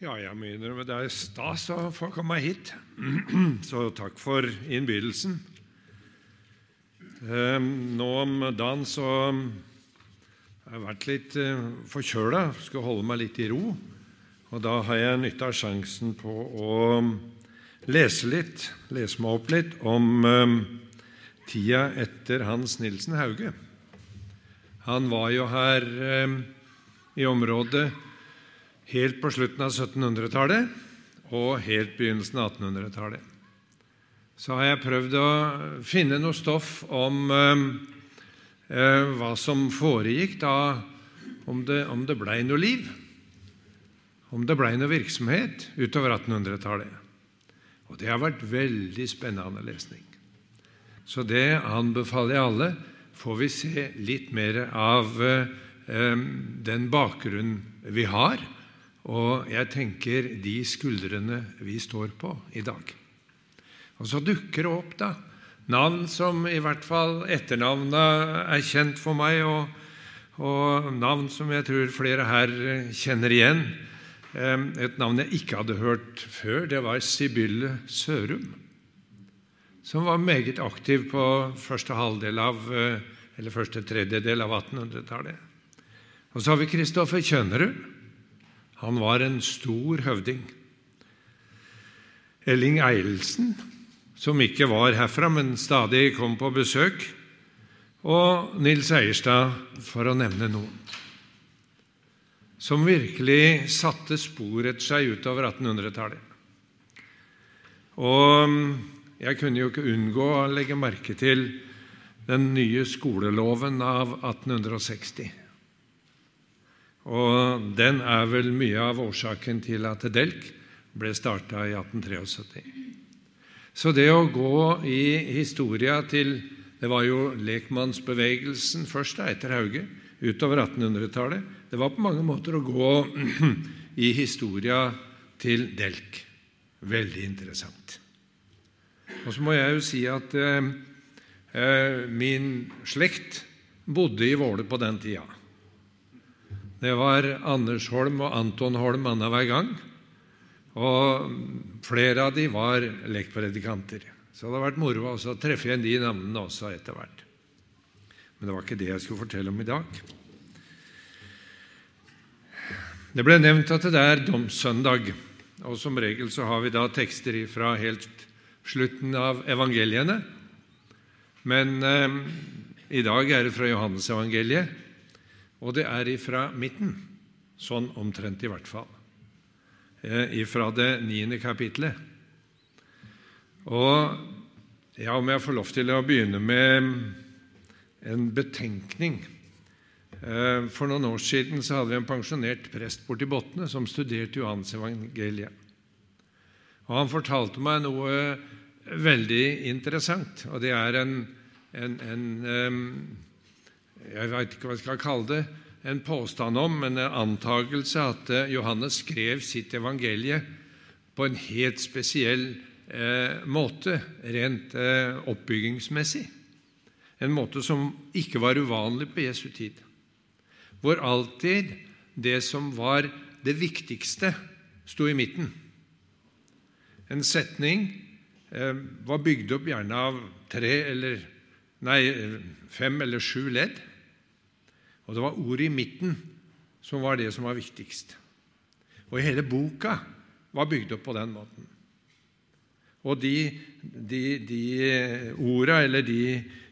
Ja, jeg må innrømme det er stas å få komme hit, så takk for innbydelsen. Ehm, nå om dagen så har jeg vært litt eh, forkjøla, skal holde meg litt i ro. Og da har jeg nytta sjansen på å lese litt, lese meg opp litt om ehm, tida etter Hans Nilsen Hauge. Han var jo her ehm, i området helt på slutten av 1700-tallet og helt begynnelsen av 1800-tallet. Så har jeg prøvd å finne noe stoff om eh, eh, hva som foregikk da, om det, om det blei noe liv, om det blei noe virksomhet utover 1800-tallet. Og det har vært veldig spennende lesning. Så det anbefaler jeg alle. Får vi se litt mer av eh, den bakgrunnen vi har, og jeg tenker de skuldrene vi står på i dag. Og så dukker det opp da, navn som i hvert fall etternavnet er kjent for meg, og, og, navn som jeg tror flere her kjenner igjen. Et navn jeg ikke hadde hørt før, det var Sibylle Sørum, som var meget aktiv på første halvdel av, eller første tredjedel av 1800-tallet. Og så har vi Kristoffer Kjønnerud han var en stor høvding. Elling Eilsen, som ikke var herfra, men stadig kom på besøk, og Nils Eierstad, for å nevne noen, som virkelig satte spor etter seg utover 1800-tallet. Og jeg kunne jo ikke unngå å legge merke til den nye skoleloven av 1860. Og den er vel mye av årsaken til at Delk ble starta i 1873. Så det å gå i historia til Det var jo lekmannsbevegelsen først, da, etter Hauge, utover 1800-tallet. Det var på mange måter å gå i historia til Delk. Veldig interessant. Og så må jeg jo si at eh, eh min slekt bodde i Våle på den tida. Det var Anders Holm og Anton Holm annenhver gang. Og flere av de var lekpredikanter. Så det har vært moro å treffe igjen de navnene også etter hvert. Men det var ikke det jeg skulle fortelle om i dag. Det ble nevnt at det er domssøndag, og som regel så har vi da tekster fra helt slutten av evangeliene. Men eh, i dag er det fra Johannesevangeliet, og det er ifra midten, sånn omtrent i hvert fall, eh, ifra det niende kapitlet. Og ja, om jeg får lov til å begynne med en betenkning eh, For noen år siden så hadde vi en pensjonert prest borti Botne som studerte Johans evangeliet. Og Han fortalte meg noe veldig interessant, og det er en, en, en jeg vet ikke hva jeg skal kalle det, en påstand om, men en antakelse at eh, Johannes skrev sitt evangelie på en helt spesiell eh, måte, rent eh, oppbyggingsmessig. En måte som ikke var uvanlig på Jesu tid. Hvor alltid det som var det viktigste, sto i midten. En setning eh, var bygd opp gjerne av tre eller nei, fem eller sju ledd. Og det var ordet i midten som var det som var viktigst. Og hele boka var bygd opp på den måten. Og de, de, de orda eller de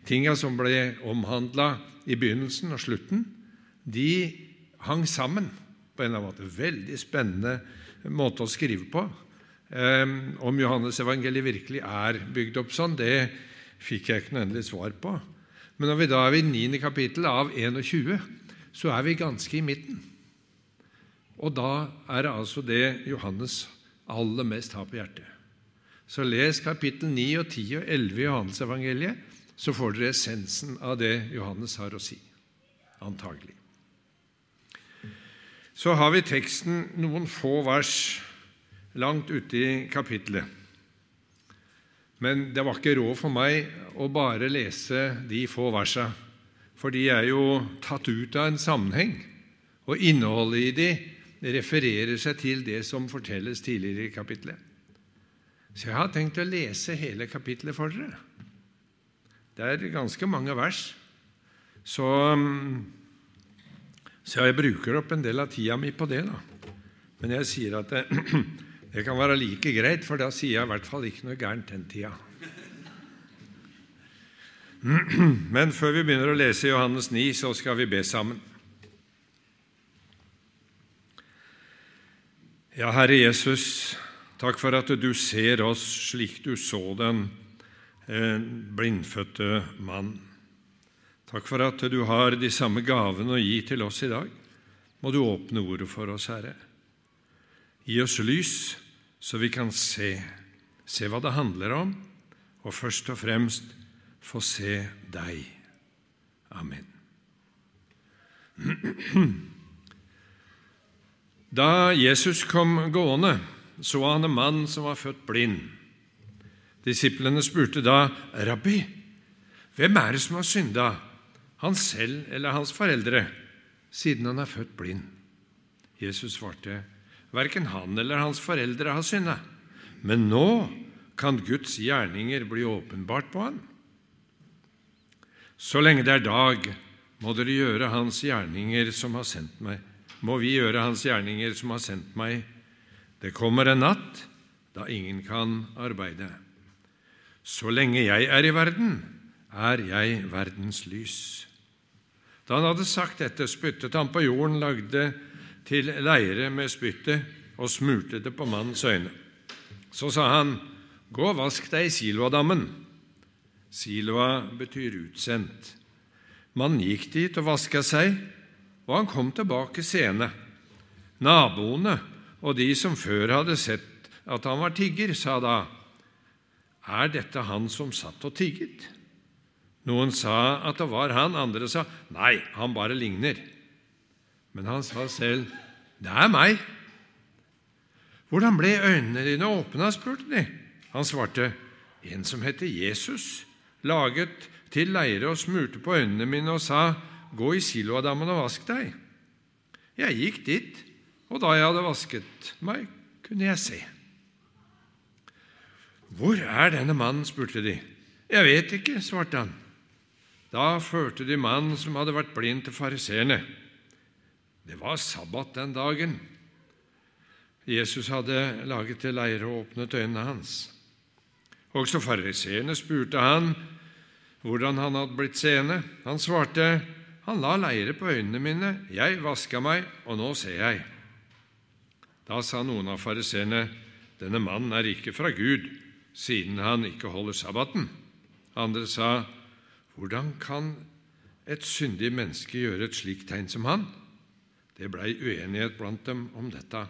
tinga som ble omhandla i begynnelsen og slutten, de hang sammen på en eller annen måte. Veldig spennende måte å skrive på. Um, om Johannes evangeliet virkelig er bygd opp sånn, det fikk jeg ikke noe endelig svar på. Men når vi da er i 9. kapittel av 21, så er vi ganske i midten. Og da er det altså det Johannes aller mest har på hjertet. Så les kapittel 9 og 10 og 11 i Johannes-evangeliet, så får dere essensen av det Johannes har å si. Antagelig. Så har vi teksten noen få vers langt ute i kapittelet. Men det var ikke råd for meg å bare lese de få versa, for de er jo tatt ut av en sammenheng. Og innholdet i de refererer seg til det som fortelles tidligere i kapitlet. Så jeg har tenkt å lese hele kapitlet for dere. Det er ganske mange vers. Så, så jeg bruker opp en del av tida mi på det. da. Men jeg sier at det, det kan være like greit, for da sier jeg i hvert fall ikke noe gærent den tida. Men før vi begynner å lese Johannes 9, så skal vi be sammen. Ja, Herre Jesus, takk for at du ser oss slik du så den eh, blindfødte mann. Takk for at du har de samme gavene å gi til oss i dag. Må du åpne ordet for oss, Herre. Gi oss lys, så vi kan se, se hva det handler om, og først og fremst få se deg. Amen. Da Jesus kom gående, så han en mann som var født blind. Disiplene spurte da, 'Rabbi, hvem er det som har synda, han selv eller hans foreldre, siden han er født blind?' Jesus svarte, 'Verken han eller hans foreldre har synda, men nå kan Guds gjerninger bli åpenbart på han.' Så lenge det er dag, må dere gjøre hans gjerninger som har sendt meg må vi gjøre Hans gjerninger som har sendt meg. Det kommer en natt da ingen kan arbeide. Så lenge jeg er i verden, er jeg verdens lys. Da han hadde sagt dette, spyttet han på jorden, lagde til leire med spyttet og smurte det på mannens øyne. Så sa han, Gå og vask deg i Siloadammen. Siloa betyr utsendt. Mannen gikk dit og vaska seg og han kom tilbake sene. Naboene og de som før hadde sett at han var tigger, sa da, Er dette han som satt og tigget? Noen sa at det var han, andre sa, Nei, han bare ligner. Men han sa selv, Det er meg. Hvordan ble øynene dine åpna? spurte de. Han svarte, En som heter Jesus, laget til leire og smurte på øynene mine og sa, Gå i Siloadammen og vask deg. Jeg gikk dit, og da jeg hadde vasket meg, kunne jeg se. Hvor er denne mannen? spurte de. Jeg vet ikke, svarte han. Da førte de mannen som hadde vært blind, til fariseerne. Det var sabbat den dagen. Jesus hadde laget til leire og åpnet øynene hans. Også fariseerne spurte han hvordan han hadde blitt seende. Han svarte, han la leire på øynene mine, jeg vaska meg, og nå ser jeg. Da sa noen av fariseerne, denne mannen er ikke fra Gud, siden han ikke holder sabbaten. Andre sa, hvordan kan et syndig menneske gjøre et slikt tegn som han? Det blei uenighet blant dem om dette.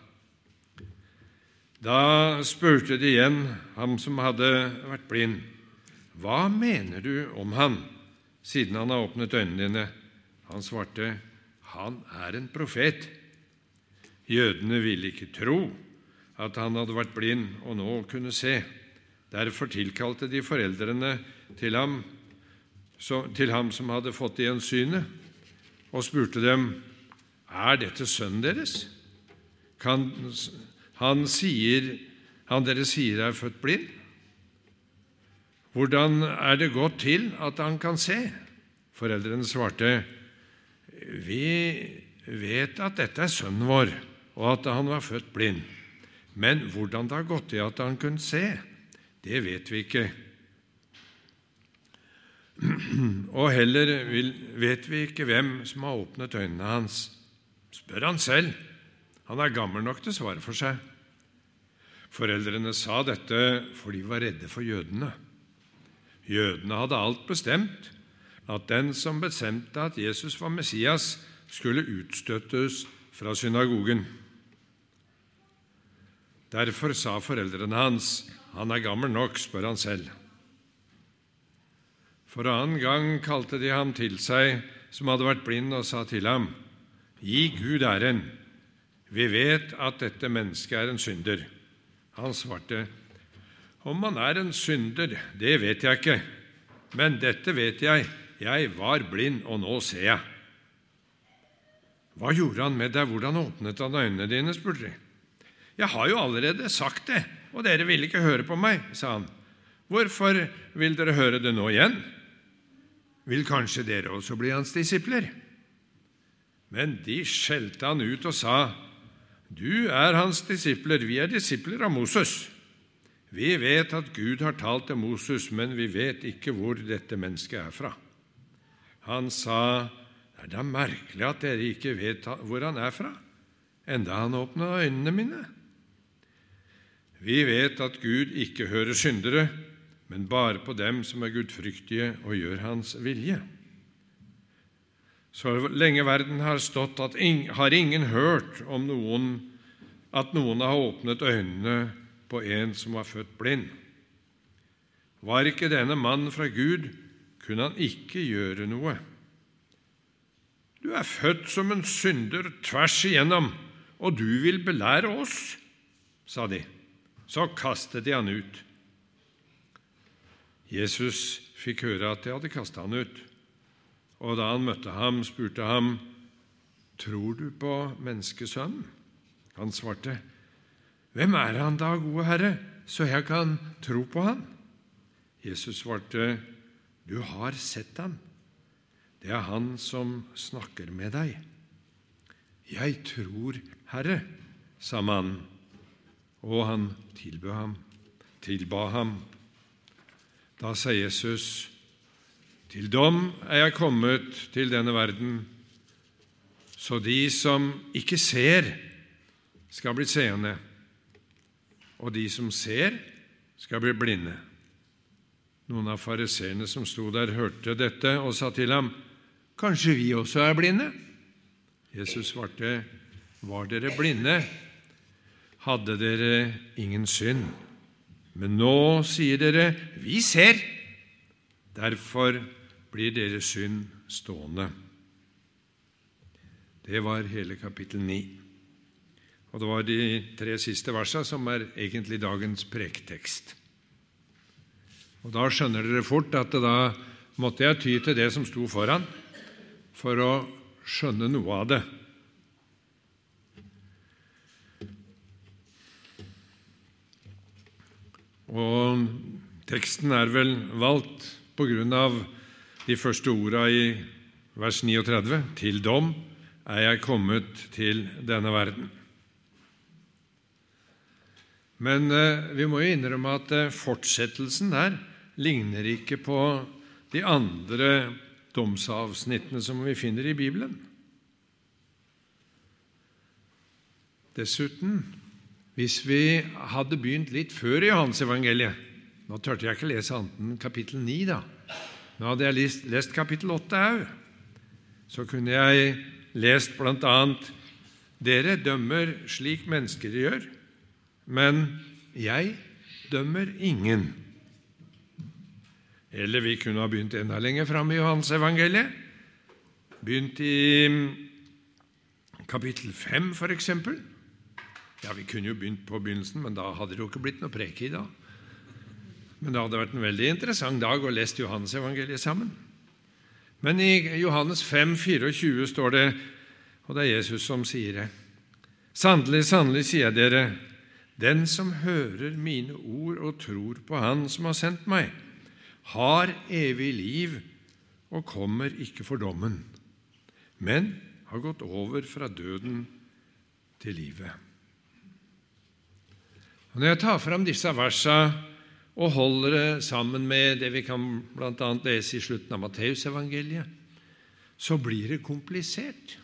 Da spurte de igjen ham som hadde vært blind, hva mener du om han, siden han har åpnet øynene dine? Han svarte, 'Han er en profet'. Jødene ville ikke tro at han hadde vært blind og nå kunne se. Derfor tilkalte de foreldrene til ham, til ham som hadde fått igjen synet, og spurte dem, 'Er dette sønnen deres?' Kan, han, sier, han dere sier er født blind? Hvordan er det gått til at han kan se? Foreldrene svarte, vi vet at dette er sønnen vår, og at han var født blind. Men hvordan det har gått til at han kunne se, det vet vi ikke. Og heller vet vi ikke hvem som har åpnet øynene hans. Spør han selv. Han er gammel nok til å svare for seg. Foreldrene sa dette for de var redde for jødene. Jødene hadde alt bestemt at den som bestemte at Jesus var Messias, skulle utstøttes fra synagogen. Derfor sa foreldrene hans, 'Han er gammel nok', spør han selv. For annen gang kalte de ham til seg, som hadde vært blind, og sa til ham, 'Gi Gud æren. Vi vet at dette mennesket er en synder.' Han svarte, 'Om han er en synder, det vet jeg ikke, men dette vet jeg, jeg var blind, og nå ser jeg. Hva gjorde han med deg? Hvordan åpnet han øynene dine? spurte de. Jeg har jo allerede sagt det, og dere ville ikke høre på meg, sa han. Hvorfor vil dere høre det nå igjen? Vil kanskje dere også bli hans disipler? Men de skjelte han ut og sa, Du er hans disipler, vi er disipler av Moses. Vi vet at Gud har talt til Moses, men vi vet ikke hvor dette mennesket er fra. Han sa, det er da merkelig at dere ikke vet hvor han er fra, enda han åpna øynene mine. Vi vet at Gud ikke hører syndere, men bare på dem som er gudfryktige og gjør Hans vilje. Så lenge verden har stått, har ingen hørt om noen, at noen har åpnet øynene på en som var født blind. Var ikke denne mannen fra Gud, kunne han ikke gjøre noe. Du er født som en synder tvers igjennom, og du vil belære oss, sa de. Så kastet de han ut. Jesus fikk høre at de hadde kastet han ut. Og da han møtte ham, spurte ham, Tror du på menneskesønnen? Han svarte, Hvem er han da, gode Herre, så jeg kan tro på han? Jesus svarte, Du har sett ham. Det er han som snakker med deg. Jeg tror, Herre, sa mannen, og han tilbød ham, tilba ham. Da sa Jesus, til dom er jeg kommet til denne verden, så de som ikke ser, skal bli seende, og de som ser, skal bli blinde. Noen av fariseerne som sto der, hørte dette og sa til ham, Kanskje vi også er blinde? Jesus svarte, Var dere blinde, hadde dere ingen synd. Men nå sier dere, Vi ser. Derfor blir deres synd stående. Det var hele kapittel 9. Og det var de tre siste versene som er egentlig dagens prektekst. Og Da skjønner dere fort at da måtte jeg ty til det som sto foran, for å skjønne noe av det. Og teksten er vel valgt på grunn av de første orda i vers 39 til dom er jeg kommet til denne verden. Men eh, vi må jo innrømme at eh, fortsettelsen der ligner ikke på de andre domsavsnittene som vi finner i Bibelen. Dessuten, hvis vi hadde begynt litt før i Johansevangeliet Nå tørte jeg ikke lese annet enn kapittel 9, da. Nå hadde jeg lest, lest kapittel 8 òg. Så kunne jeg lest bl.a.: Dere dømmer slik mennesker gjør, men jeg dømmer ingen. Eller vi kunne ha begynt enda lenger fram i Johansevangeliet. Begynt i kapittel 5, f.eks. Ja, vi kunne jo begynt på begynnelsen, men da hadde det jo ikke blitt noe preke i dag. Men det hadde vært en veldig interessant dag å lese Johannes-evangeliet sammen. Men i Johannes 5, 24 står det, og det er Jesus som sier det, Sannelig, sannelig, sier jeg dere, den som hører mine ord og tror på Han som har sendt meg, har evig liv og kommer ikke for dommen, men har gått over fra døden til livet. Og Når jeg tar fram disse versene og holder det sammen med det vi kan bl.a. lese i slutten av Matteusevangeliet, så blir det komplisert.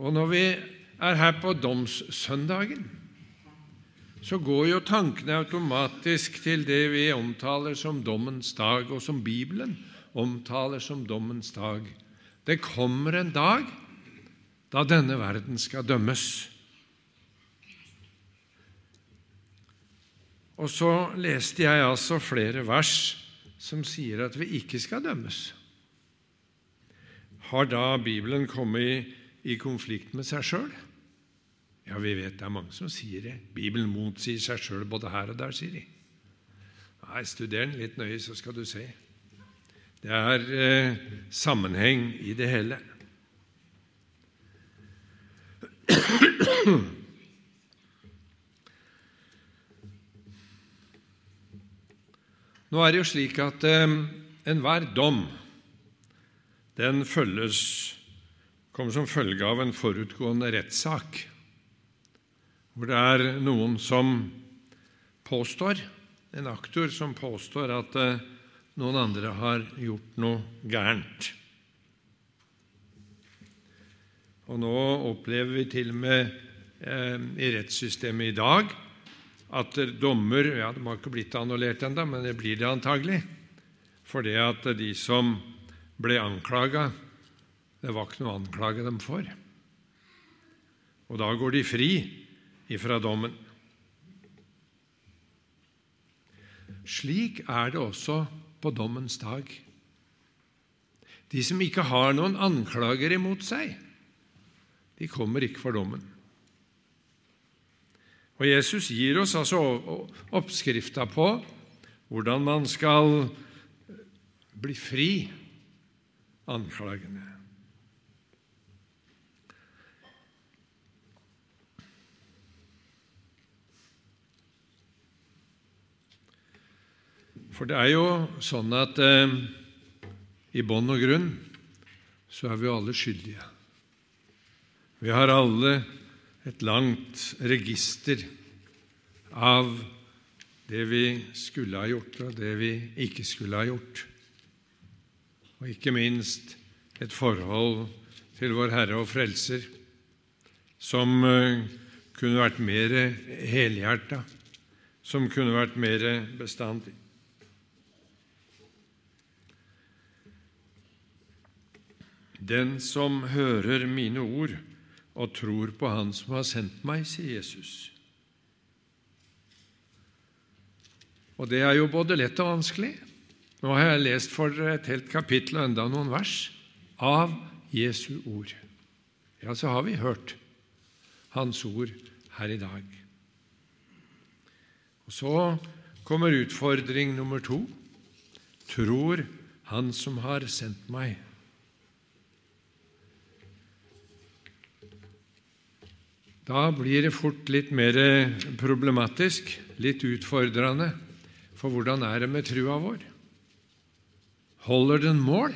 Og når vi er her på domssøndagen, så går jo tankene automatisk til det vi omtaler som dommens dag, og som Bibelen omtaler som dommens dag. Det kommer en dag da denne verden skal dømmes. Og så leste jeg altså flere vers som sier at vi ikke skal dømmes. Har da Bibelen kommet i, i konflikt med seg sjøl? Ja, vi vet det er mange som sier det. Bibelen motsier seg sjøl både her og der, sier de. Nei, Studer den litt nøye, så skal du se. Det er eh, sammenheng i det hele. Nå er det jo slik at eh, enhver dom den følges kommer som følge av en forutgående rettssak, hvor det er noen som påstår, en aktor som påstår at eh, noen andre har gjort noe gærent. Og nå opplever vi til og med eh, i rettssystemet i dag at dommer ja, De har ikke blitt annullert ennå, men det blir det antagelig. For det at de som ble anklaga, det var ikke noe å anklage dem for. Og da går de fri ifra dommen. Slik er det også på dommens dag. De som ikke har noen anklager imot seg, de kommer ikke for dommen. Og Jesus gir oss altså oppskrifta på hvordan man skal bli fri anklagene. For det er jo sånn at eh, i bånn og grunn så er vi alle skyldige. Vi har alle et langt register av det vi skulle ha gjort, og det vi ikke skulle ha gjort. Og ikke minst et forhold til vår Herre og Frelser som eh, kunne vært mer helhjerta, som kunne vært mer bestandig. Den som hører mine ord og tror på Han som har sendt meg, sier Jesus. Og det er jo både lett og vanskelig. Nå har jeg lest for dere et helt kapittel og enda noen vers av Jesu ord. Ja, så har vi hørt Hans ord her i dag. Og Så kommer utfordring nummer to. Tror Han som har sendt meg. Da blir det fort litt mer problematisk, litt utfordrende. For hvordan er det med trua vår? Holder den mål?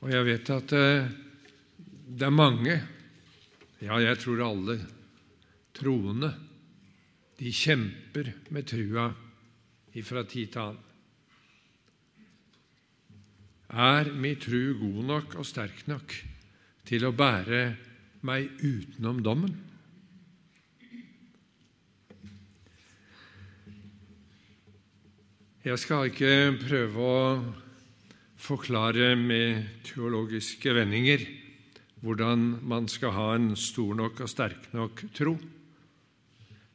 Og jeg vet at eh, det er mange, ja, jeg tror alle troende, de kjemper med trua ifra tid til annen. Er mi tru god nok og sterk nok til å bære meg utenom dommen? Jeg skal ikke prøve å forklare med teologiske vendinger hvordan man skal ha en stor nok og sterk nok tro.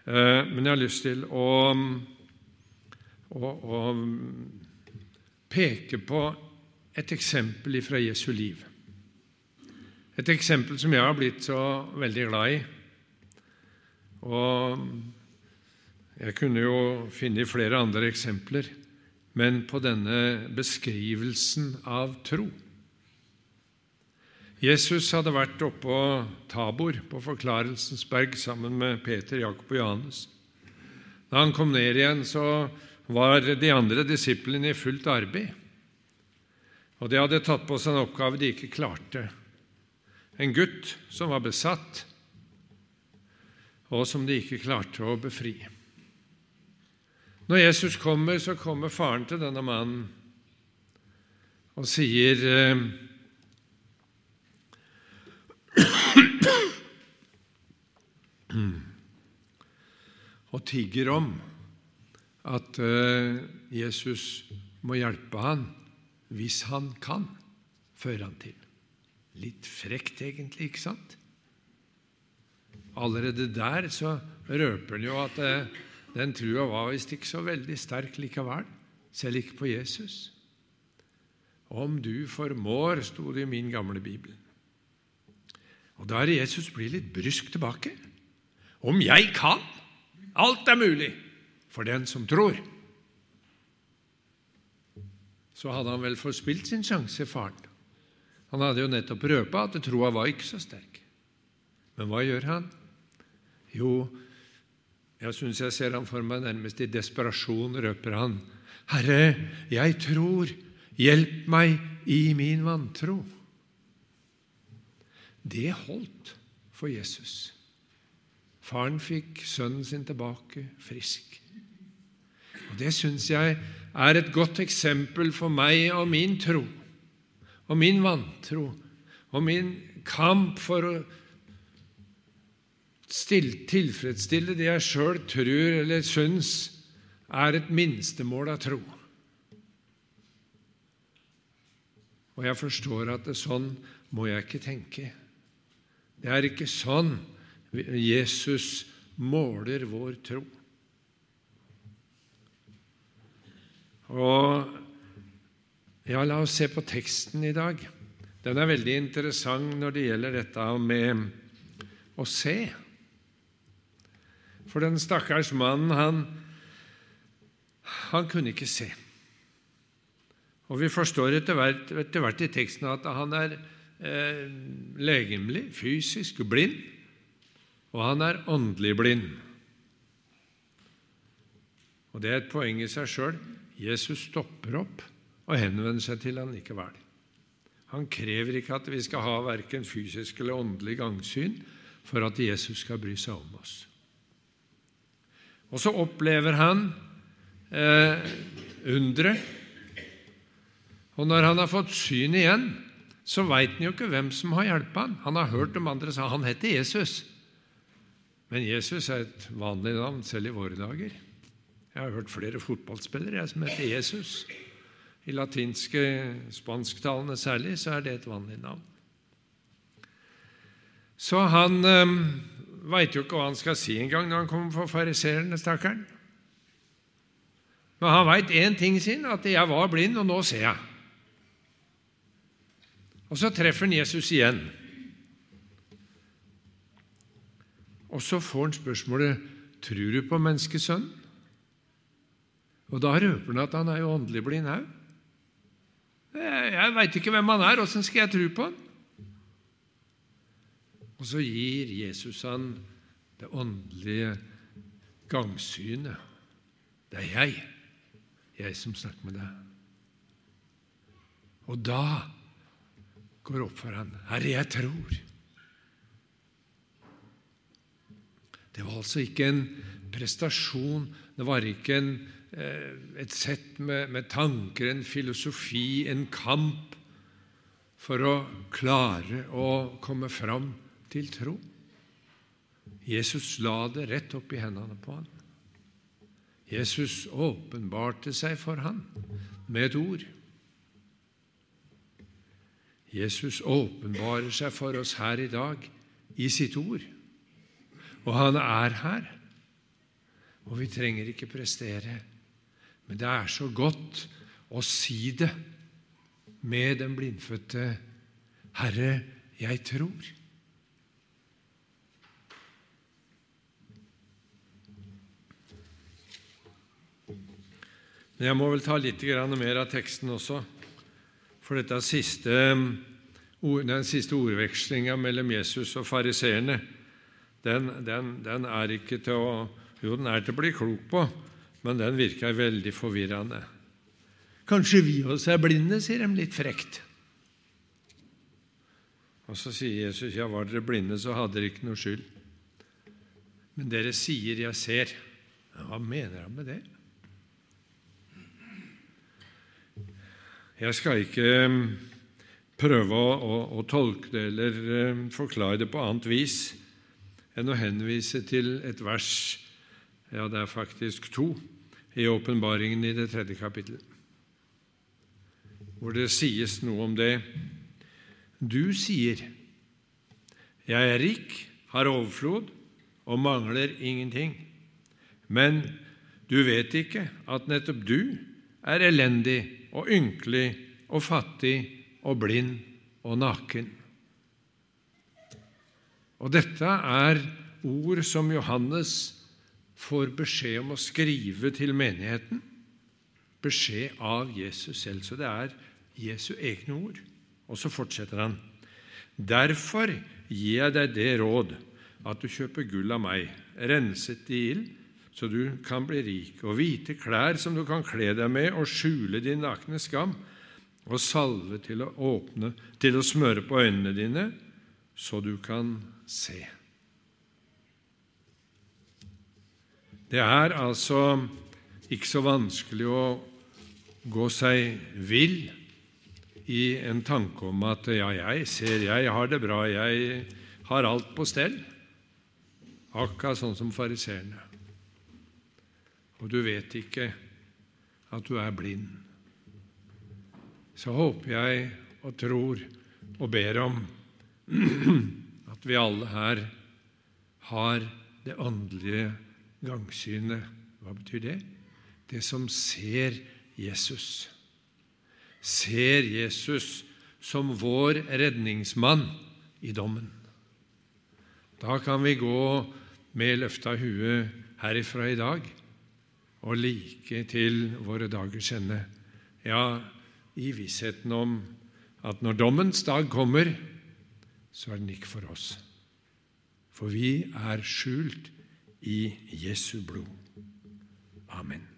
Eh, men jeg har lyst til å, å, å peke på et eksempel fra Jesu liv. Et eksempel som jeg har blitt så veldig glad i. Og jeg kunne jo finne flere andre eksempler, men på denne beskrivelsen av tro. Jesus hadde vært oppå Tabor, på Forklarelsens berg, sammen med Peter, Jakob og Johannes. Da han kom ned igjen, så var de andre disiplene i fullt arbeid. Og de hadde tatt på seg en oppgave de ikke klarte. En gutt som var besatt, og som de ikke klarte å befri. Når Jesus kommer, så kommer faren til denne mannen og sier eh, Og tigger om at eh, Jesus må hjelpe han hvis han kan, fører han til. Litt frekt, egentlig, ikke sant? Allerede der så røper han jo at eh, den trua var visst ikke så veldig sterk likevel, selv ikke på Jesus. Om du formår, sto det i min gamle bibel. Og da er Jesus blir litt brysk tilbake. Om jeg kan! Alt er mulig for den som tror så hadde han vel forspilt sin sjanse, faren. Han hadde jo nettopp røpa at troa var ikke så sterk. Men hva gjør han? Jo, jeg syns jeg ser han for meg nærmest i desperasjon, røper han. Herre, jeg tror, hjelp meg i min vantro. Det holdt for Jesus. Faren fikk sønnen sin tilbake frisk. Og Det syns jeg er et godt eksempel for meg og min tro, og min vantro, og min kamp for å tilfredsstille det jeg sjøl tror eller syns er et minstemål av tro. Og jeg forstår at det, er sånn må jeg ikke tenke. Det er ikke sånn Jesus måler vår tro. Og ja, La oss se på teksten i dag. Den er veldig interessant når det gjelder dette med å se. For den stakkars mannen, han, han kunne ikke se. Og Vi forstår etter hvert, etter hvert, i teksten at han er eh, legemlig, fysisk blind, og han er åndelig blind. Og Det er et poeng i seg sjøl. Jesus stopper opp og henvender seg til han likevel. Han krever ikke at vi skal ha verken fysisk eller åndelig gangsyn for at Jesus skal bry seg om oss. Og så opplever han eh, underet. Og når han har fått syn igjen, så veit han jo ikke hvem som har hjulpet han. Han har hørt om andre sa han heter Jesus. Men Jesus er et vanlig navn selv i våre dager. Jeg har hørt flere fotballspillere som heter Jesus. I latinske, spansktalende særlig, så er det et vanlig navn. Så han øh, veit jo ikke hva han skal si engang når han kommer for fariseerne, stakkaren. Men han veit én ting sin, at 'jeg var blind, og nå ser jeg'. Og så treffer han Jesus igjen. Og så får han spørsmålet 'Tror du på menneskesønnen?' Og da røper han at han er jo åndelig blind òg. Jeg veit ikke hvem han er, åssen skal jeg tro på han? Og så gir Jesus han det åndelige gangsynet. Det er jeg, jeg som snakker med deg. Og da går opp for han, Herre, jeg tror. Det var altså ikke en prestasjon, det var ikke en et sett med, med, tanker, en filosofi, en kamp for å klare å komme fram til tro. Jesus la det rett opp i hendene på ham. Jesus åpenbarte seg for ham med et ord. Jesus åpenbarer seg for oss her i dag i sitt ord. Og han er her. Og vi trenger ikke prestere men det er så godt å si det med den blindfødte Herre, jeg tror. Men jeg må vel ta litt mer av teksten også, for dette siste, den siste ordvekslinga mellom Jesus og fariseerne, den, den, den, er ikke til å Jo, den er til å bli klok på, men den virker veldig forvirrende. Kanskje vi også er blinde, sier de litt frekt. Og så sier Jesus, ja, var dere blinde, så hadde dere ikke noe skyld. Men dere sier 'jeg ser'. Hva mener han med det? Jeg skal ikke um, prøve å, å, å tolke det eller um, forklare det på annet vis enn å henvise til et vers, ja, det er faktisk to, i åpenbaringen i det tredje kapittelet, hvor det sies noe om det. Du sier, 'Jeg er rik, har overflod og mangler ingenting.' Men du vet ikke at nettopp du er elendig og ynkelig og fattig og blind og naken. Og dette er ord som Johannes får beskjed om å skrive til menigheten. Beskjed av Jesus selv. Så det er Jesu egne ord. Og så fortsetter han. Derfor gir jeg deg det råd at du kjøper gull av meg, renset i ild, så du kan bli rik, og hvite klær som du kan kle deg med og skjule din nakne skam, og salve til å åpne, til å smøre på øynene dine, så du kan se. Det er altså ikke så vanskelig å gå seg vill i en tanke om at ja, jeg ser jeg har det bra, jeg har alt på stell, akkurat sånn som fariseerne. Og du vet ikke at du er blind. Så håper jeg og tror og ber om at vi alle her har det åndelige gangsynet. Hva betyr det? Det som ser Jesus ser Jesus som vår redningsmann i dommen. Da kan vi gå med løfta hue herifra i dag og like til våre dagers ende. Ja, i vissheten om at når dommens dag kommer, så er den ikke for oss. For vi er skjult i Jesu blod. Amen.